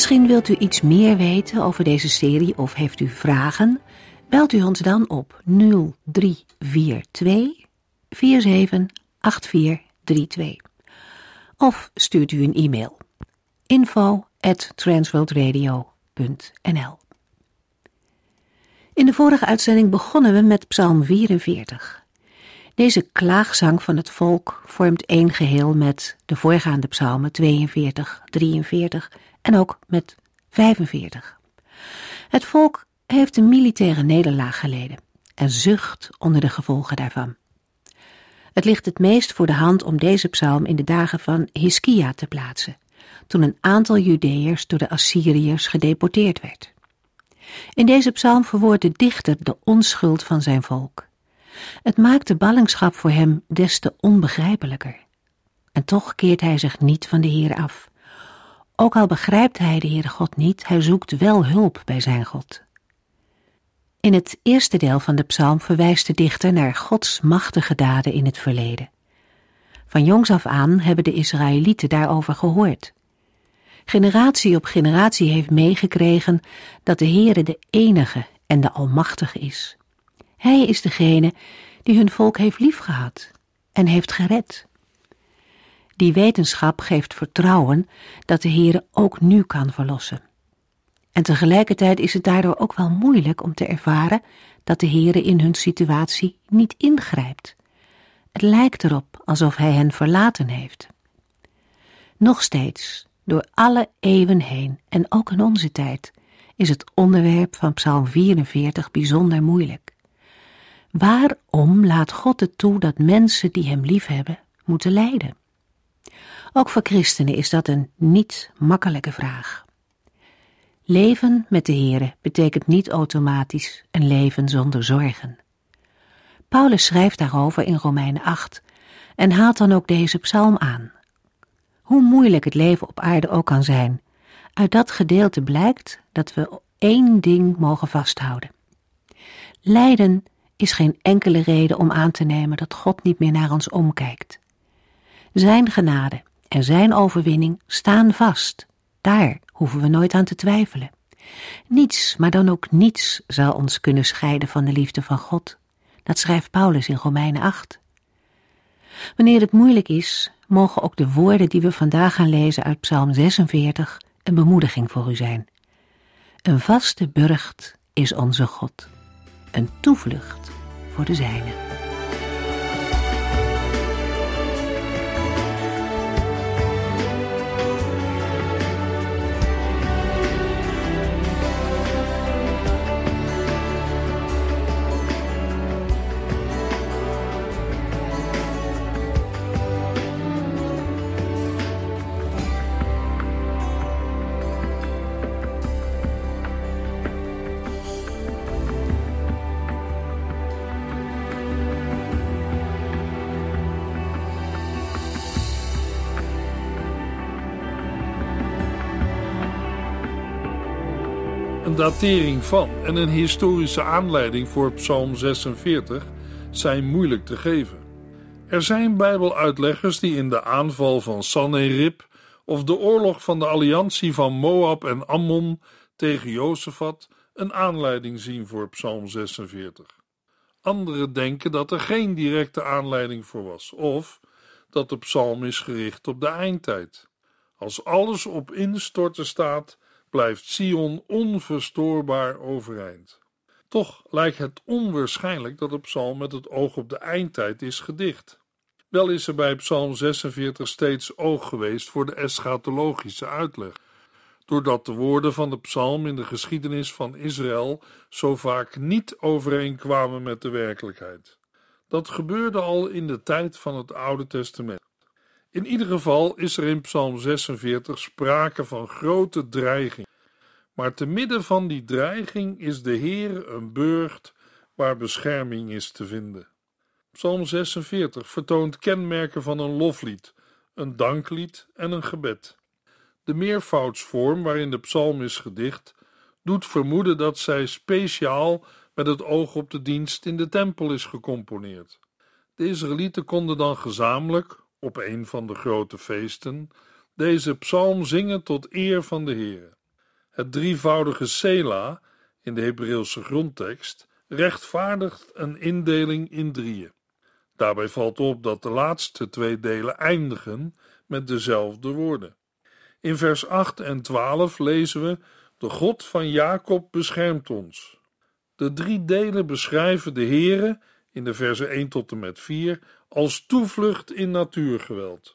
Misschien wilt u iets meer weten over deze serie of heeft u vragen? Belt u ons dan op 0342 478432 of stuurt u een e-mail info In de vorige uitzending begonnen we met Psalm 44. Deze klaagzang van het volk vormt één geheel met de voorgaande psalmen 42, 43 en ook met 45. Het volk heeft een militaire nederlaag geleden en zucht onder de gevolgen daarvan. Het ligt het meest voor de hand om deze psalm in de dagen van Hiskia te plaatsen, toen een aantal Judeërs door de Assyriërs gedeporteerd werd. In deze psalm verwoordt de dichter de onschuld van zijn volk. Het maakt de ballingschap voor hem des te onbegrijpelijker. En toch keert hij zich niet van de Heer af. Ook al begrijpt hij de Heere God niet, hij zoekt wel hulp bij zijn God. In het eerste deel van de psalm verwijst de dichter naar Gods machtige daden in het verleden. Van jongs af aan hebben de Israëlieten daarover gehoord. Generatie op generatie heeft meegekregen dat de Heere de enige en de almachtige is. Hij is degene die hun volk heeft liefgehad en heeft gered. Die wetenschap geeft vertrouwen dat de Heere ook nu kan verlossen. En tegelijkertijd is het daardoor ook wel moeilijk om te ervaren dat de Heere in hun situatie niet ingrijpt. Het lijkt erop alsof hij hen verlaten heeft. Nog steeds, door alle eeuwen heen en ook in onze tijd, is het onderwerp van Psalm 44 bijzonder moeilijk. Waarom laat God het toe dat mensen die hem liefhebben moeten lijden? Ook voor christenen is dat een niet makkelijke vraag. Leven met de Here betekent niet automatisch een leven zonder zorgen. Paulus schrijft daarover in Romeinen 8 en haalt dan ook deze psalm aan. Hoe moeilijk het leven op aarde ook kan zijn, uit dat gedeelte blijkt dat we één ding mogen vasthouden. Lijden is geen enkele reden om aan te nemen dat God niet meer naar ons omkijkt. Zijn genade en zijn overwinning staan vast. Daar hoeven we nooit aan te twijfelen. Niets, maar dan ook niets, zal ons kunnen scheiden van de liefde van God. Dat schrijft Paulus in Romeinen 8. Wanneer het moeilijk is, mogen ook de woorden die we vandaag gaan lezen uit Psalm 46 een bemoediging voor u zijn. Een vaste burcht is onze God, een toevlucht voor de zijne. Datering van en een historische aanleiding voor Psalm 46 zijn moeilijk te geven. Er zijn Bijbeluitleggers die in de aanval van Sanherib of de oorlog van de alliantie van Moab en Ammon tegen Jozefat een aanleiding zien voor Psalm 46. Anderen denken dat er geen directe aanleiding voor was, of dat de psalm is gericht op de eindtijd. Als alles op instorten staat, blijft Sion onverstoorbaar overeind. Toch lijkt het onwaarschijnlijk dat de psalm met het oog op de eindtijd is gedicht. Wel is er bij Psalm 46 steeds oog geweest voor de eschatologische uitleg, doordat de woorden van de psalm in de geschiedenis van Israël zo vaak niet overeenkwamen met de werkelijkheid. Dat gebeurde al in de tijd van het Oude Testament. In ieder geval is er in Psalm 46 sprake van grote dreiging. Maar te midden van die dreiging is de Heer een burcht waar bescherming is te vinden. Psalm 46 vertoont kenmerken van een loflied, een danklied en een gebed. De meervoudsvorm waarin de psalm is gedicht, doet vermoeden dat zij speciaal met het oog op de dienst in de tempel is gecomponeerd. De Israëlieten konden dan gezamenlijk, op een van de grote feesten, deze psalm zingen tot eer van de Heer. Het drievoudige Sela in de Hebreeuwse grondtekst rechtvaardigt een indeling in drieën. Daarbij valt op dat de laatste twee delen eindigen met dezelfde woorden. In vers 8 en 12 lezen we: De God van Jacob beschermt ons. De drie delen beschrijven de Heere in de versen 1 tot en met 4 als toevlucht in natuurgeweld.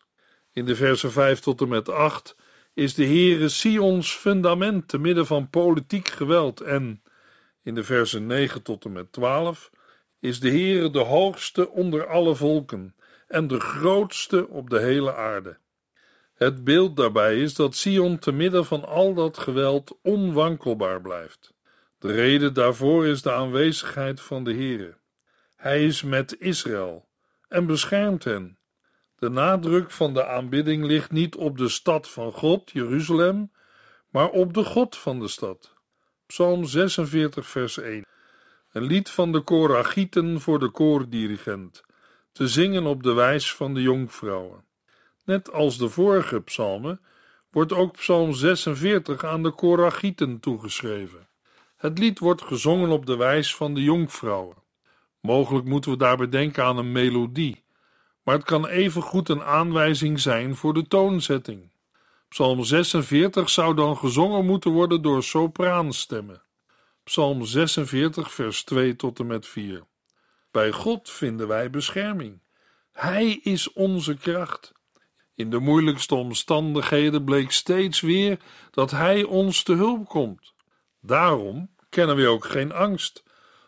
In de versen 5 tot en met 8 is de Heere Sions fundament te midden van politiek geweld en in de versen 9 tot en met 12 is de Heere de hoogste onder alle volken en de grootste op de hele aarde. Het beeld daarbij is dat Sion te midden van al dat geweld onwankelbaar blijft. De reden daarvoor is de aanwezigheid van de Heere. Hij is met Israël en beschermt hen. De nadruk van de aanbidding ligt niet op de stad van God, Jeruzalem, maar op de God van de stad. Psalm 46, vers 1. Een lied van de Koragieten voor de koordirigent, te zingen op de wijs van de jonkvrouwen. Net als de vorige psalmen wordt ook psalm 46 aan de Koragieten toegeschreven. Het lied wordt gezongen op de wijs van de jonkvrouwen. Mogelijk moeten we daarbij denken aan een melodie, maar het kan even goed een aanwijzing zijn voor de toonzetting. Psalm 46 zou dan gezongen moeten worden door sopraanstemmen. Psalm 46, vers 2 tot en met 4. Bij God vinden wij bescherming. Hij is onze kracht. In de moeilijkste omstandigheden bleek steeds weer dat Hij ons te hulp komt. Daarom kennen we ook geen angst,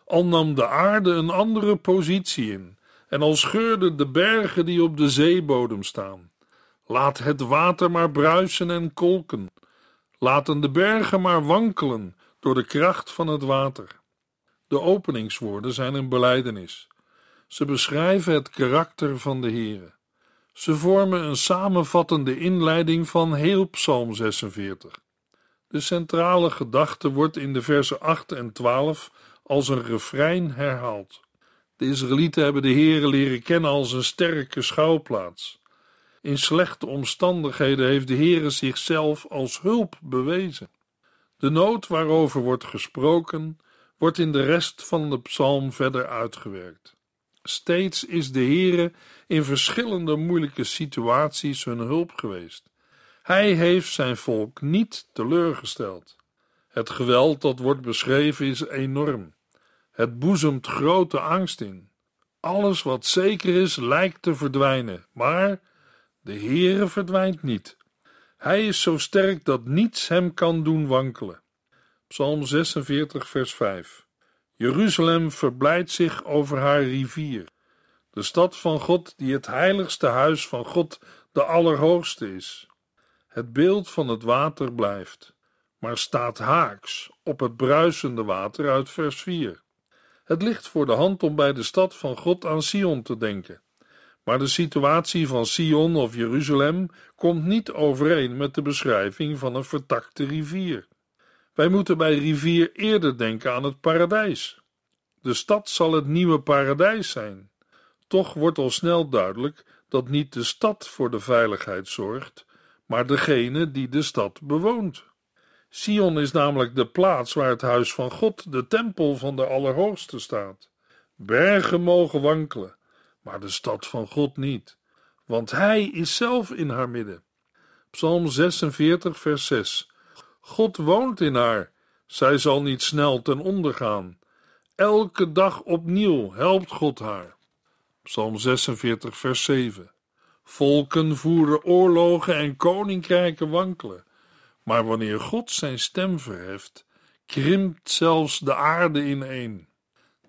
al nam de aarde een andere positie in en al scheurden de bergen die op de zeebodem staan. Laat het water maar bruisen en kolken. Laten de bergen maar wankelen door de kracht van het water. De openingswoorden zijn een belijdenis. Ze beschrijven het karakter van de Heere. Ze vormen een samenvattende inleiding van heel Psalm 46. De centrale gedachte wordt in de versen 8 en 12 als een refrein herhaald. De Israëlieten hebben de Heere leren kennen als een sterke schouwplaats. In slechte omstandigheden heeft de Heere zichzelf als hulp bewezen. De nood waarover wordt gesproken, wordt in de rest van de psalm verder uitgewerkt. Steeds is de Heere in verschillende moeilijke situaties hun hulp geweest. Hij heeft zijn volk niet teleurgesteld. Het geweld dat wordt beschreven is enorm. Het boezemt grote angst in. Alles wat zeker is lijkt te verdwijnen, maar de Heere verdwijnt niet. Hij is zo sterk dat niets hem kan doen wankelen. Psalm 46, vers 5. Jeruzalem verblijdt zich over haar rivier, de stad van God, die het heiligste huis van God, de Allerhoogste is. Het beeld van het water blijft, maar staat haaks op het bruisende water uit vers 4. Het ligt voor de hand om bij de stad van God aan Sion te denken. Maar de situatie van Sion of Jeruzalem komt niet overeen met de beschrijving van een vertakte rivier. Wij moeten bij rivier eerder denken aan het paradijs. De stad zal het nieuwe paradijs zijn. Toch wordt al snel duidelijk dat niet de stad voor de veiligheid zorgt, maar degene die de stad bewoont. Sion is namelijk de plaats waar het huis van God, de tempel van de Allerhoogste, staat. Bergen mogen wankelen, maar de stad van God niet, want Hij is zelf in haar midden. Psalm 46, vers 6. God woont in haar, zij zal niet snel ten onder gaan. Elke dag opnieuw helpt God haar. Psalm 46, vers 7. Volken voeren oorlogen en koninkrijken wankelen. Maar wanneer God zijn stem verheft, krimpt zelfs de aarde ineen.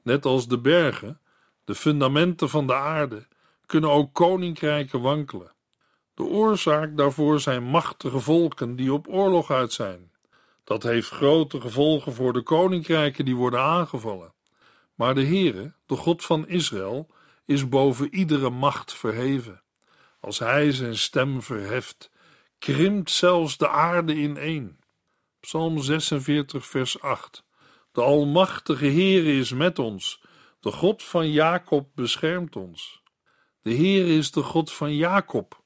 Net als de bergen, de fundamenten van de aarde, kunnen ook koninkrijken wankelen. De oorzaak daarvoor zijn machtige volken die op oorlog uit zijn. Dat heeft grote gevolgen voor de koninkrijken die worden aangevallen. Maar de Heere, de God van Israël, is boven iedere macht verheven. Als hij zijn stem verheft, krimpt zelfs de aarde ineen. Psalm 46, vers 8. De Almachtige Heere is met ons, de God van Jacob beschermt ons. De Heer is de God van Jacob,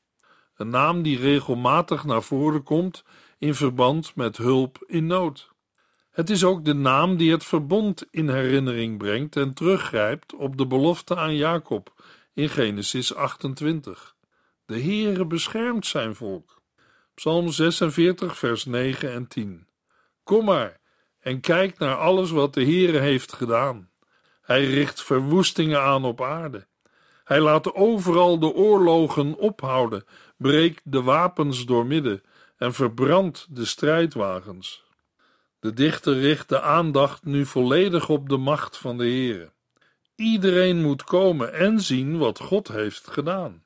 een naam die regelmatig naar voren komt in verband met hulp in nood. Het is ook de naam die het verbond in herinnering brengt en teruggrijpt op de belofte aan Jacob in Genesis 28. De Heere beschermt zijn volk. Psalm 46, vers 9 en 10. Kom maar en kijk naar alles wat de Heere heeft gedaan. Hij richt verwoestingen aan op aarde. Hij laat overal de oorlogen ophouden, breekt de wapens doormidden en verbrandt de strijdwagens. De dichter richt de aandacht nu volledig op de macht van de Heere. Iedereen moet komen en zien wat God heeft gedaan.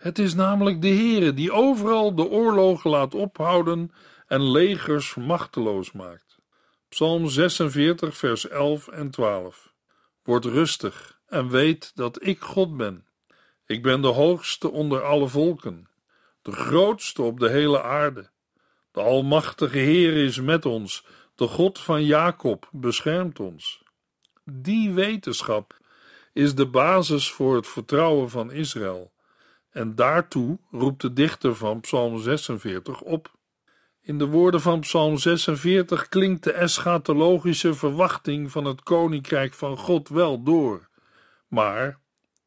Het is namelijk de Heere die overal de oorlogen laat ophouden en legers machteloos maakt. Psalm 46, vers 11 en 12. Word rustig en weet dat ik God ben. Ik ben de hoogste onder alle volken, de grootste op de hele aarde. De Almachtige Heer is met ons, de God van Jacob beschermt ons. Die wetenschap is de basis voor het vertrouwen van Israël, en daartoe roept de dichter van Psalm 46 op. In de woorden van Psalm 46 klinkt de eschatologische verwachting van het koninkrijk van God wel door, maar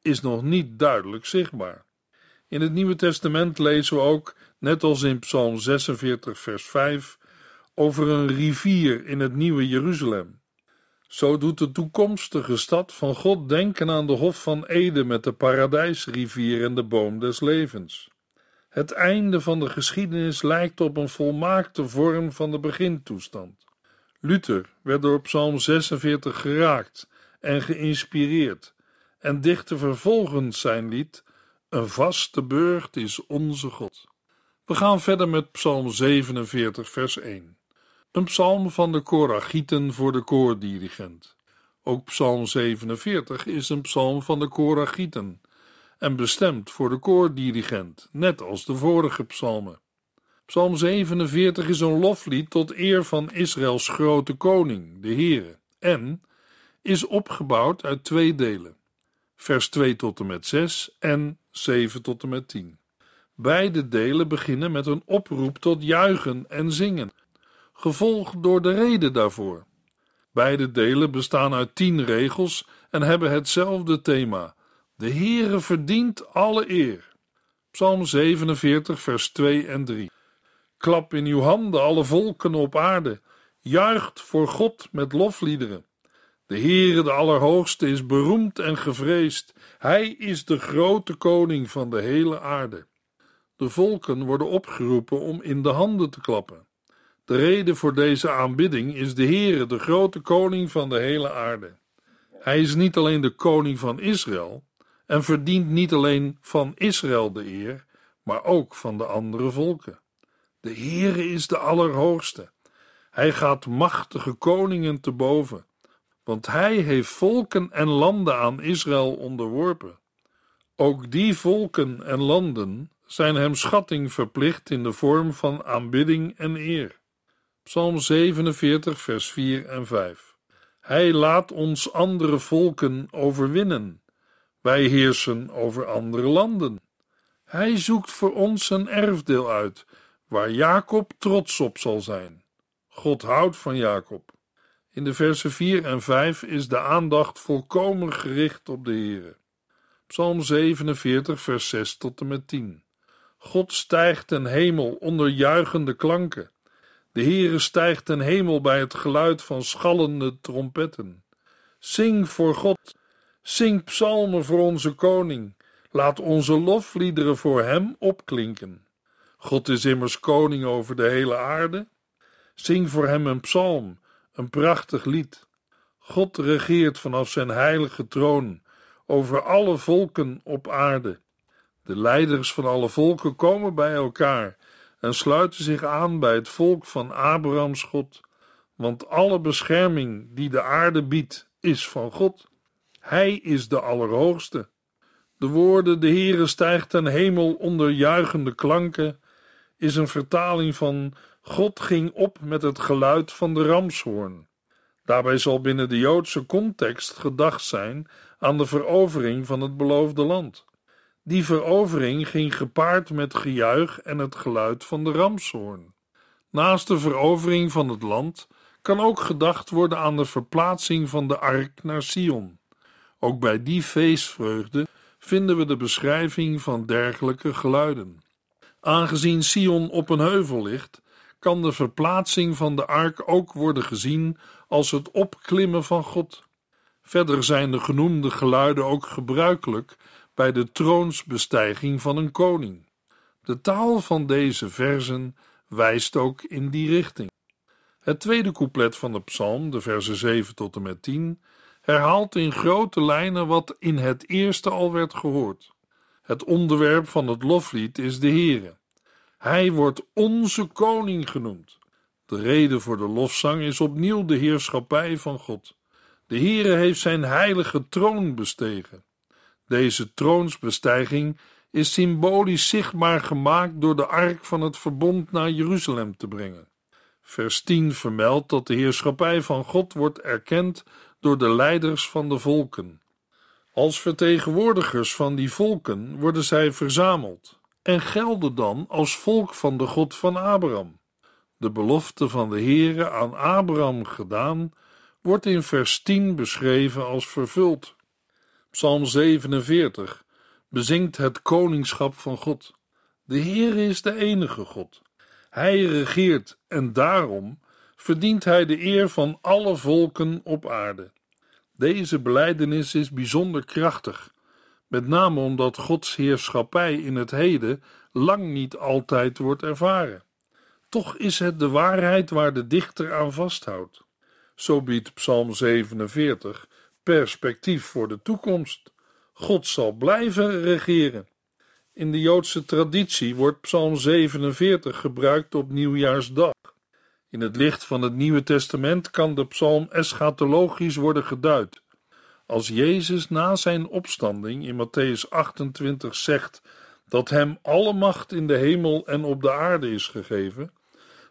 is nog niet duidelijk zichtbaar. In het Nieuwe Testament lezen we ook, net als in Psalm 46, vers 5, over een rivier in het Nieuwe Jeruzalem. Zo doet de toekomstige stad van God denken aan de Hof van Eden met de paradijsrivier en de boom des levens. Het einde van de geschiedenis lijkt op een volmaakte vorm van de begintoestand. Luther werd door Psalm 46 geraakt en geïnspireerd en dichtte vervolgens zijn lied Een vaste burcht is onze God. We gaan verder met Psalm 47, vers 1. Een psalm van de Koragieten voor de koordirigent. Ook Psalm 47 is een psalm van de Koragieten en bestemd voor de koordirigent, net als de vorige psalmen. Psalm 47 is een loflied tot eer van Israëls grote koning, de Heere, en is opgebouwd uit twee delen, vers 2 tot en met 6 en 7 tot en met 10. Beide delen beginnen met een oproep tot juichen en zingen, gevolgd door de reden daarvoor. Beide delen bestaan uit tien regels en hebben hetzelfde thema: de Heere verdient alle eer. Psalm 47, vers 2 en 3. Klap in uw handen, alle volken op aarde. Juicht voor God met lofliederen. De Heere, de Allerhoogste, is beroemd en gevreesd. Hij is de grote koning van de hele aarde. De volken worden opgeroepen om in de handen te klappen. De reden voor deze aanbidding is de Heere, de grote koning van de hele aarde. Hij is niet alleen de koning van Israël, en verdient niet alleen van Israël de eer, maar ook van de andere volken. De Heere is de Allerhoogste. Hij gaat machtige koningen te boven, want hij heeft volken en landen aan Israël onderworpen. Ook die volken en landen zijn hem schatting verplicht in de vorm van aanbidding en eer. Psalm 47, vers 4 en 5. Hij laat ons andere volken overwinnen wij heersen over andere landen. Hij zoekt voor ons een erfdeel uit, waar Jacob trots op zal zijn. God houdt van Jacob. In de versen 4 en 5 is de aandacht volkomen gericht op de Heere. Psalm 47, vers 6 tot en met 10. God stijgt ten hemel onder juichende klanken. De Heere stijgt ten hemel bij het geluid van schallende trompetten. Zing voor God Zing psalmen voor onze koning. Laat onze lofliederen voor hem opklinken. God is immers koning over de hele aarde. Zing voor hem een psalm, een prachtig lied. God regeert vanaf zijn heilige troon over alle volken op aarde. De leiders van alle volken komen bij elkaar en sluiten zich aan bij het volk van Abrahams God, want alle bescherming die de aarde biedt is van God. Hij is de Allerhoogste. De woorden de Heere stijgt ten hemel onder juichende klanken is een vertaling van God ging op met het geluid van de ramshoorn. Daarbij zal binnen de Joodse context gedacht zijn aan de verovering van het beloofde land. Die verovering ging gepaard met gejuich en het geluid van de ramshoorn. Naast de verovering van het land kan ook gedacht worden aan de verplaatsing van de ark naar Sion. Ook bij die feestvreugde vinden we de beschrijving van dergelijke geluiden. Aangezien Sion op een heuvel ligt, kan de verplaatsing van de ark ook worden gezien als het opklimmen van God. Verder zijn de genoemde geluiden ook gebruikelijk bij de troonsbestijging van een koning. De taal van deze versen wijst ook in die richting. Het tweede couplet van de psalm, de versen 7 tot en met 10, herhaalt in grote lijnen wat in het eerste al werd gehoord. Het onderwerp van het loflied is de Heere. Hij wordt onze koning genoemd. De reden voor de lofzang is opnieuw de heerschappij van God. De Heere heeft zijn heilige troon bestegen. Deze troonsbestijging is symbolisch zichtbaar gemaakt door de ark van het verbond naar Jeruzalem te brengen. Vers 10 vermeldt dat de heerschappij van God wordt erkend door de leiders van de volken. Als vertegenwoordigers van die volken worden zij verzameld en gelden dan als volk van de God van Abraham. De belofte van de Heere aan Abraham gedaan wordt in vers 10 beschreven als vervuld. Psalm 47 bezingt het koningschap van God. De Heere is de enige God. Hij regeert en daarom verdient hij de eer van alle volken op aarde. Deze belijdenis is bijzonder krachtig, met name omdat Gods heerschappij in het heden lang niet altijd wordt ervaren. Toch is het de waarheid waar de dichter aan vasthoudt. Zo biedt Psalm 47 perspectief voor de toekomst. God zal blijven regeren. In de Joodse traditie wordt Psalm 47 gebruikt op nieuwjaarsdag. In het licht van het Nieuwe Testament kan de psalm eschatologisch worden geduid. Als Jezus na zijn opstanding in Matthäus 28 zegt dat hem alle macht in de hemel en op de aarde is gegeven,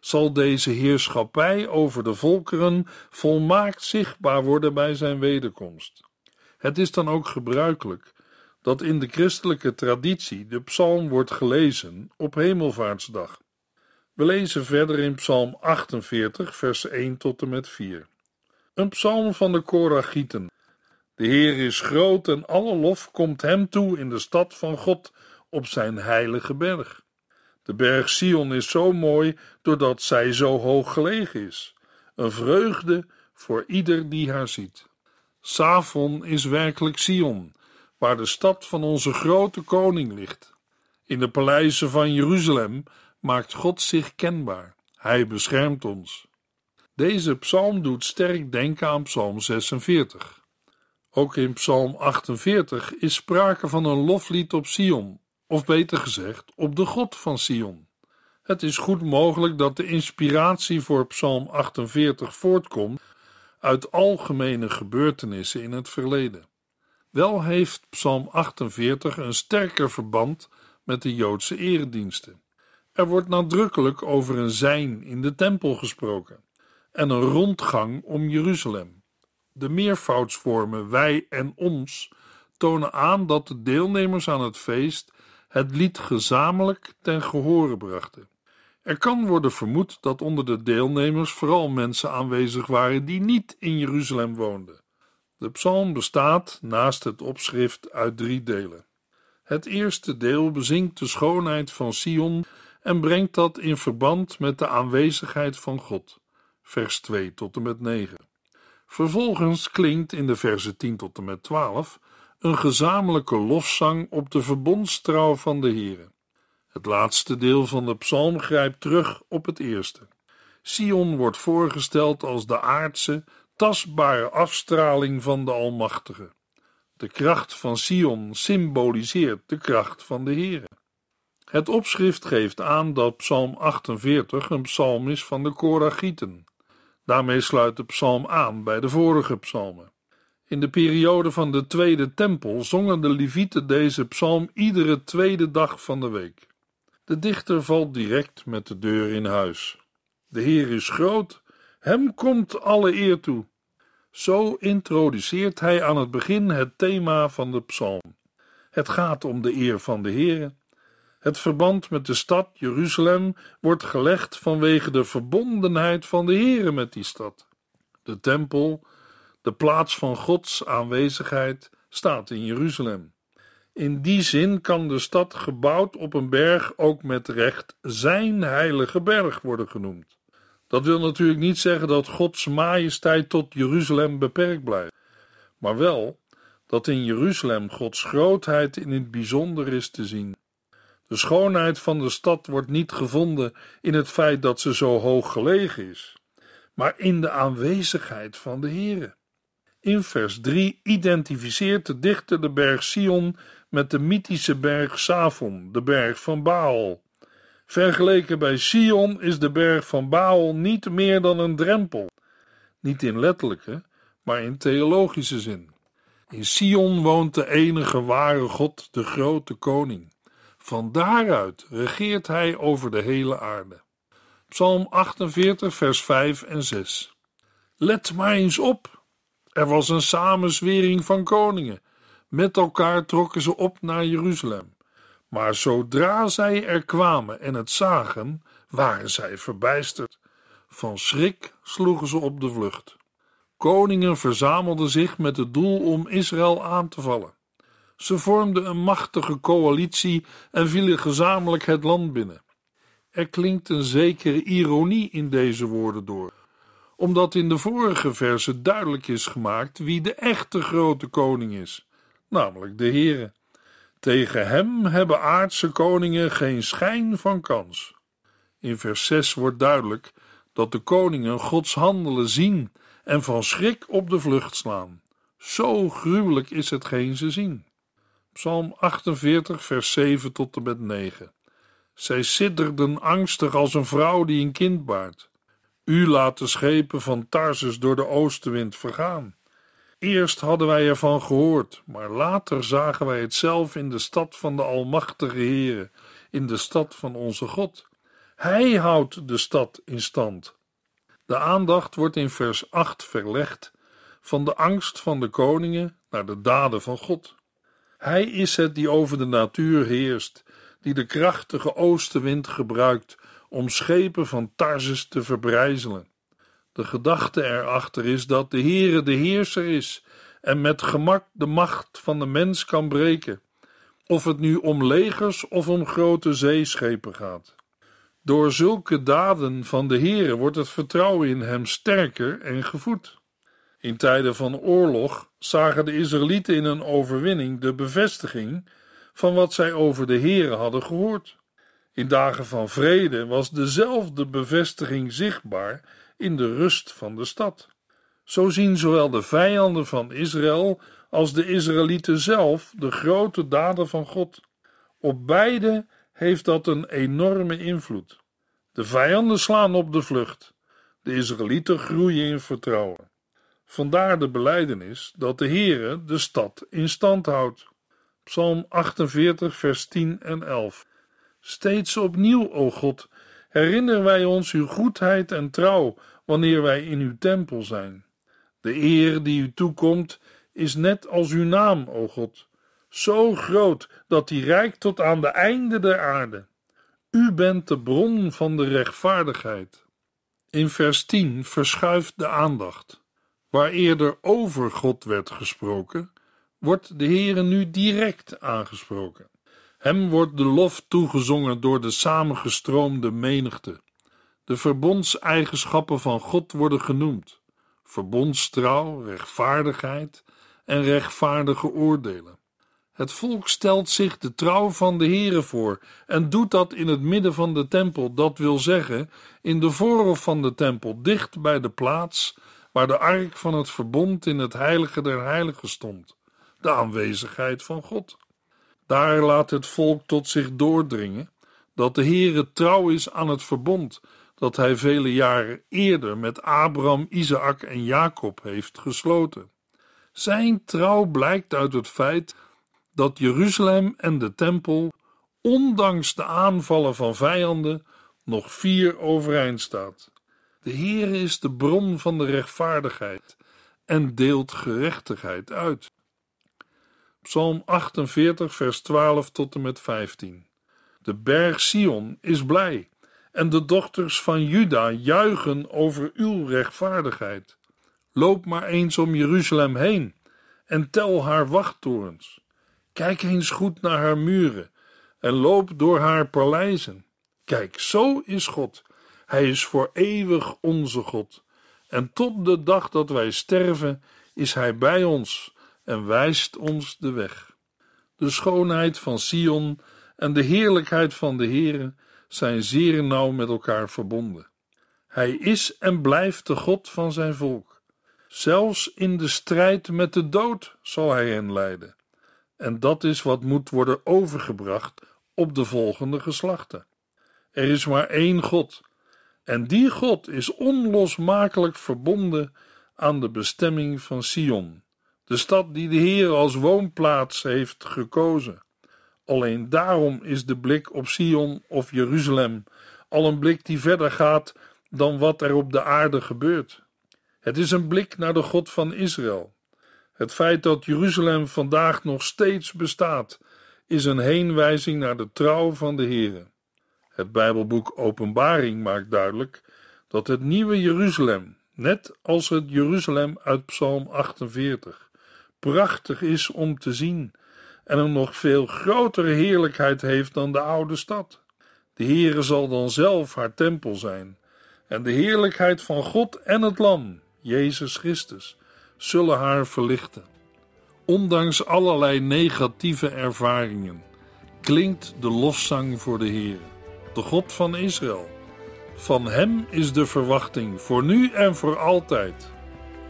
zal deze heerschappij over de volkeren volmaakt zichtbaar worden bij zijn wederkomst. Het is dan ook gebruikelijk dat in de christelijke traditie de psalm wordt gelezen op Hemelvaartsdag. We lezen verder in Psalm 48, vers 1 tot en met 4. Een psalm van de Koragieten. De Heer is groot en alle lof komt hem toe in de stad van God op zijn heilige berg. De berg Sion is zo mooi doordat zij zo hoog gelegen is. Een vreugde voor ieder die haar ziet. Savon is werkelijk Sion, waar de stad van onze grote koning ligt. In de paleizen van Jeruzalem maakt God zich kenbaar. Hij beschermt ons. Deze psalm doet sterk denken aan Psalm 46. Ook in Psalm 48 is sprake van een loflied op Sion, of beter gezegd, op de God van Sion. Het is goed mogelijk dat de inspiratie voor Psalm 48 voortkomt uit algemene gebeurtenissen in het verleden. Wel heeft Psalm 48 een sterker verband met de Joodse erediensten. Er wordt nadrukkelijk over een zijn in de tempel gesproken en een rondgang om Jeruzalem. De meervoudsvormen wij en ons tonen aan dat de deelnemers aan het feest het lied gezamenlijk ten gehore brachten. Er kan worden vermoed dat onder de deelnemers vooral mensen aanwezig waren die niet in Jeruzalem woonden. De psalm bestaat naast het opschrift uit drie delen. Het eerste deel bezingt de schoonheid van Sion en brengt dat in verband met de aanwezigheid van God. Vers 2 tot en met 9. Vervolgens klinkt in de versen 10 tot en met 12 een gezamenlijke lofzang op de verbondstrouw van de Heere. Het laatste deel van de psalm grijpt terug op het eerste. Sion wordt voorgesteld als de aardse, tastbare afstraling van de Almachtige. De kracht van Sion symboliseert de kracht van de Heere. Het opschrift geeft aan dat Psalm 48 een psalm is van de Koragieten. Daarmee sluit de psalm aan bij de vorige psalmen. In de periode van de Tweede Tempel zongen de Levieten deze psalm iedere tweede dag van de week. De dichter valt direct met de deur in huis. De Heer is groot, hem komt alle eer toe. Zo introduceert hij aan het begin het thema van de psalm. Het gaat om de eer van de Heer. Het verband met de stad Jeruzalem wordt gelegd vanwege de verbondenheid van de Heer met die stad. De tempel, de plaats van Gods aanwezigheid, staat in Jeruzalem. In die zin kan de stad gebouwd op een berg ook met recht zijn heilige berg worden genoemd. Dat wil natuurlijk niet zeggen dat Gods majesteit tot Jeruzalem beperkt blijft, maar wel dat in Jeruzalem Gods grootheid in het bijzonder is te zien. De schoonheid van de stad wordt niet gevonden in het feit dat ze zo hoog gelegen is, maar in de aanwezigheid van de Heere. In vers 3 identificeert de dichter de berg Sion met de mythische berg Savon, de berg van Baal. Vergeleken bij Sion is de berg van Baal niet meer dan een drempel, niet in letterlijke, maar in theologische zin. In Sion woont de enige ware God, de grote koning. Van daaruit regeert hij over de hele aarde. Psalm 48, vers 5 en 6. Let maar eens op. Er was een samenzwering van koningen. Met elkaar trokken ze op naar Jeruzalem. Maar zodra zij er kwamen en het zagen, waren zij verbijsterd. Van schrik sloegen ze op de vlucht. Koningen verzamelden zich met het doel om Israël aan te vallen. Ze vormden een machtige coalitie en vielen gezamenlijk het land binnen. Er klinkt een zekere ironie in deze woorden door, omdat in de vorige verse duidelijk is gemaakt wie de echte grote koning is, namelijk de Heere. Tegen hem hebben aardse koningen geen schijn van kans. In vers 6 wordt duidelijk dat de koningen Gods handelen zien en van schrik op de vlucht slaan. Zo gruwelijk is hetgeen ze zien. Psalm 48, vers 7 tot en met 9. Zij sidderden angstig als een vrouw die een kind baart. U laat de schepen van Tarsus door de oostenwind vergaan. Eerst hadden wij ervan gehoord, maar later zagen wij het zelf in de stad van de Almachtige Heere, in de stad van onze God. Hij houdt de stad in stand. De aandacht wordt in vers 8 verlegd van de angst van de koningen naar de daden van God. Hij is het die over de natuur heerst, die de krachtige oostenwind gebruikt om schepen van Tarsus te verbrijzelen. De gedachte erachter is dat de Heere de heerser is en met gemak de macht van de mens kan breken, of het nu om legers of om grote zeeschepen gaat. Door zulke daden van de Heere wordt het vertrouwen in hem sterker en gevoed. In tijden van oorlog zagen de Israëlieten in een overwinning de bevestiging van wat zij over de Heere hadden gehoord. In dagen van vrede was dezelfde bevestiging zichtbaar in de rust van de stad. Zo zien zowel de vijanden van Israël als de Israëlieten zelf de grote daden van God. Op beide heeft dat een enorme invloed. De vijanden slaan op de vlucht, de Israëlieten groeien in vertrouwen. Vandaar de belijdenis dat de Heere de stad in stand houdt. Psalm 48, vers 10 en 11. Steeds opnieuw, o God, herinneren wij ons uw goedheid en trouw wanneer wij in uw tempel zijn. De eer die u toekomt is net als uw naam, o God, zo groot dat die reikt tot aan de einde der aarde. U bent de bron van de rechtvaardigheid. In vers 10 verschuift de aandacht. Waar eerder over God werd gesproken, wordt de Heere nu direct aangesproken. Hem wordt de lof toegezongen door de samengestroomde menigte. De verbondseigenschappen van God worden genoemd: verbondstrouw, rechtvaardigheid en rechtvaardige oordelen. Het volk stelt zich de trouw van de Heere voor en doet dat in het midden van de tempel, dat wil zeggen, in de voorhof van de tempel, dicht bij de plaats waar de ark van het verbond in het heilige der heiligen stond, de aanwezigheid van God. Daar laat het volk tot zich doordringen dat de Heere trouw is aan het verbond dat hij vele jaren eerder met Abraham, Isaac en Jacob heeft gesloten. Zijn trouw blijkt uit het feit dat Jeruzalem en de tempel, ondanks de aanvallen van vijanden, nog vier overeind staat. De Heere is de bron van de rechtvaardigheid en deelt gerechtigheid uit. Psalm 48, vers 12 tot en met 15. De berg Sion is blij en de dochters van Juda juichen over uw rechtvaardigheid. Loop maar eens om Jeruzalem heen en tel haar wachttorens. Kijk eens goed naar haar muren en loop door haar paleizen. Kijk, zo is God. Hij is voor eeuwig onze God. En tot de dag dat wij sterven is Hij bij ons en wijst ons de weg. De schoonheid van Sion en de heerlijkheid van de Heere zijn zeer nauw met elkaar verbonden. Hij is en blijft de God van zijn volk. Zelfs in de strijd met de dood zal hij hen leiden. En dat is wat moet worden overgebracht op de volgende geslachten. Er is maar één God, en die God is onlosmakelijk verbonden aan de bestemming van Sion, de stad die de Heer als woonplaats heeft gekozen. Alleen daarom is de blik op Sion of Jeruzalem al een blik die verder gaat dan wat er op de aarde gebeurt. Het is een blik naar de God van Israël. Het feit dat Jeruzalem vandaag nog steeds bestaat, is een heenwijzing naar de trouw van de Heere. Het Bijbelboek Openbaring maakt duidelijk dat het nieuwe Jeruzalem, net als het Jeruzalem uit Psalm 48, prachtig is om te zien en een nog veel grotere heerlijkheid heeft dan de oude stad. De Heere zal dan zelf haar tempel zijn, en de heerlijkheid van God en het Lam, Jezus Christus, zullen haar verlichten. Ondanks allerlei negatieve ervaringen klinkt de lofzang voor de Heer, de God van Israël. Van Hem is de verwachting voor nu en voor altijd.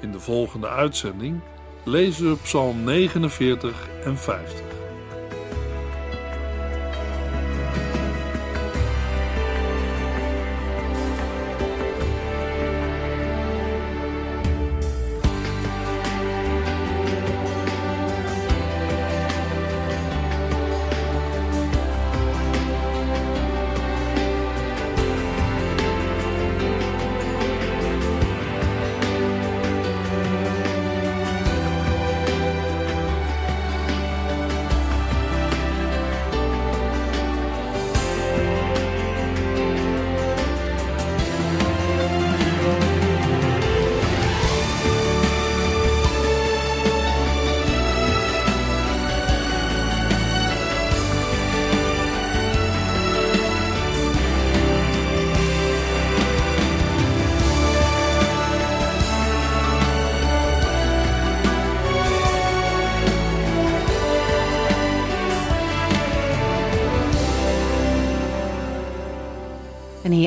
In de volgende uitzending lezen we Psalm 49 en 50.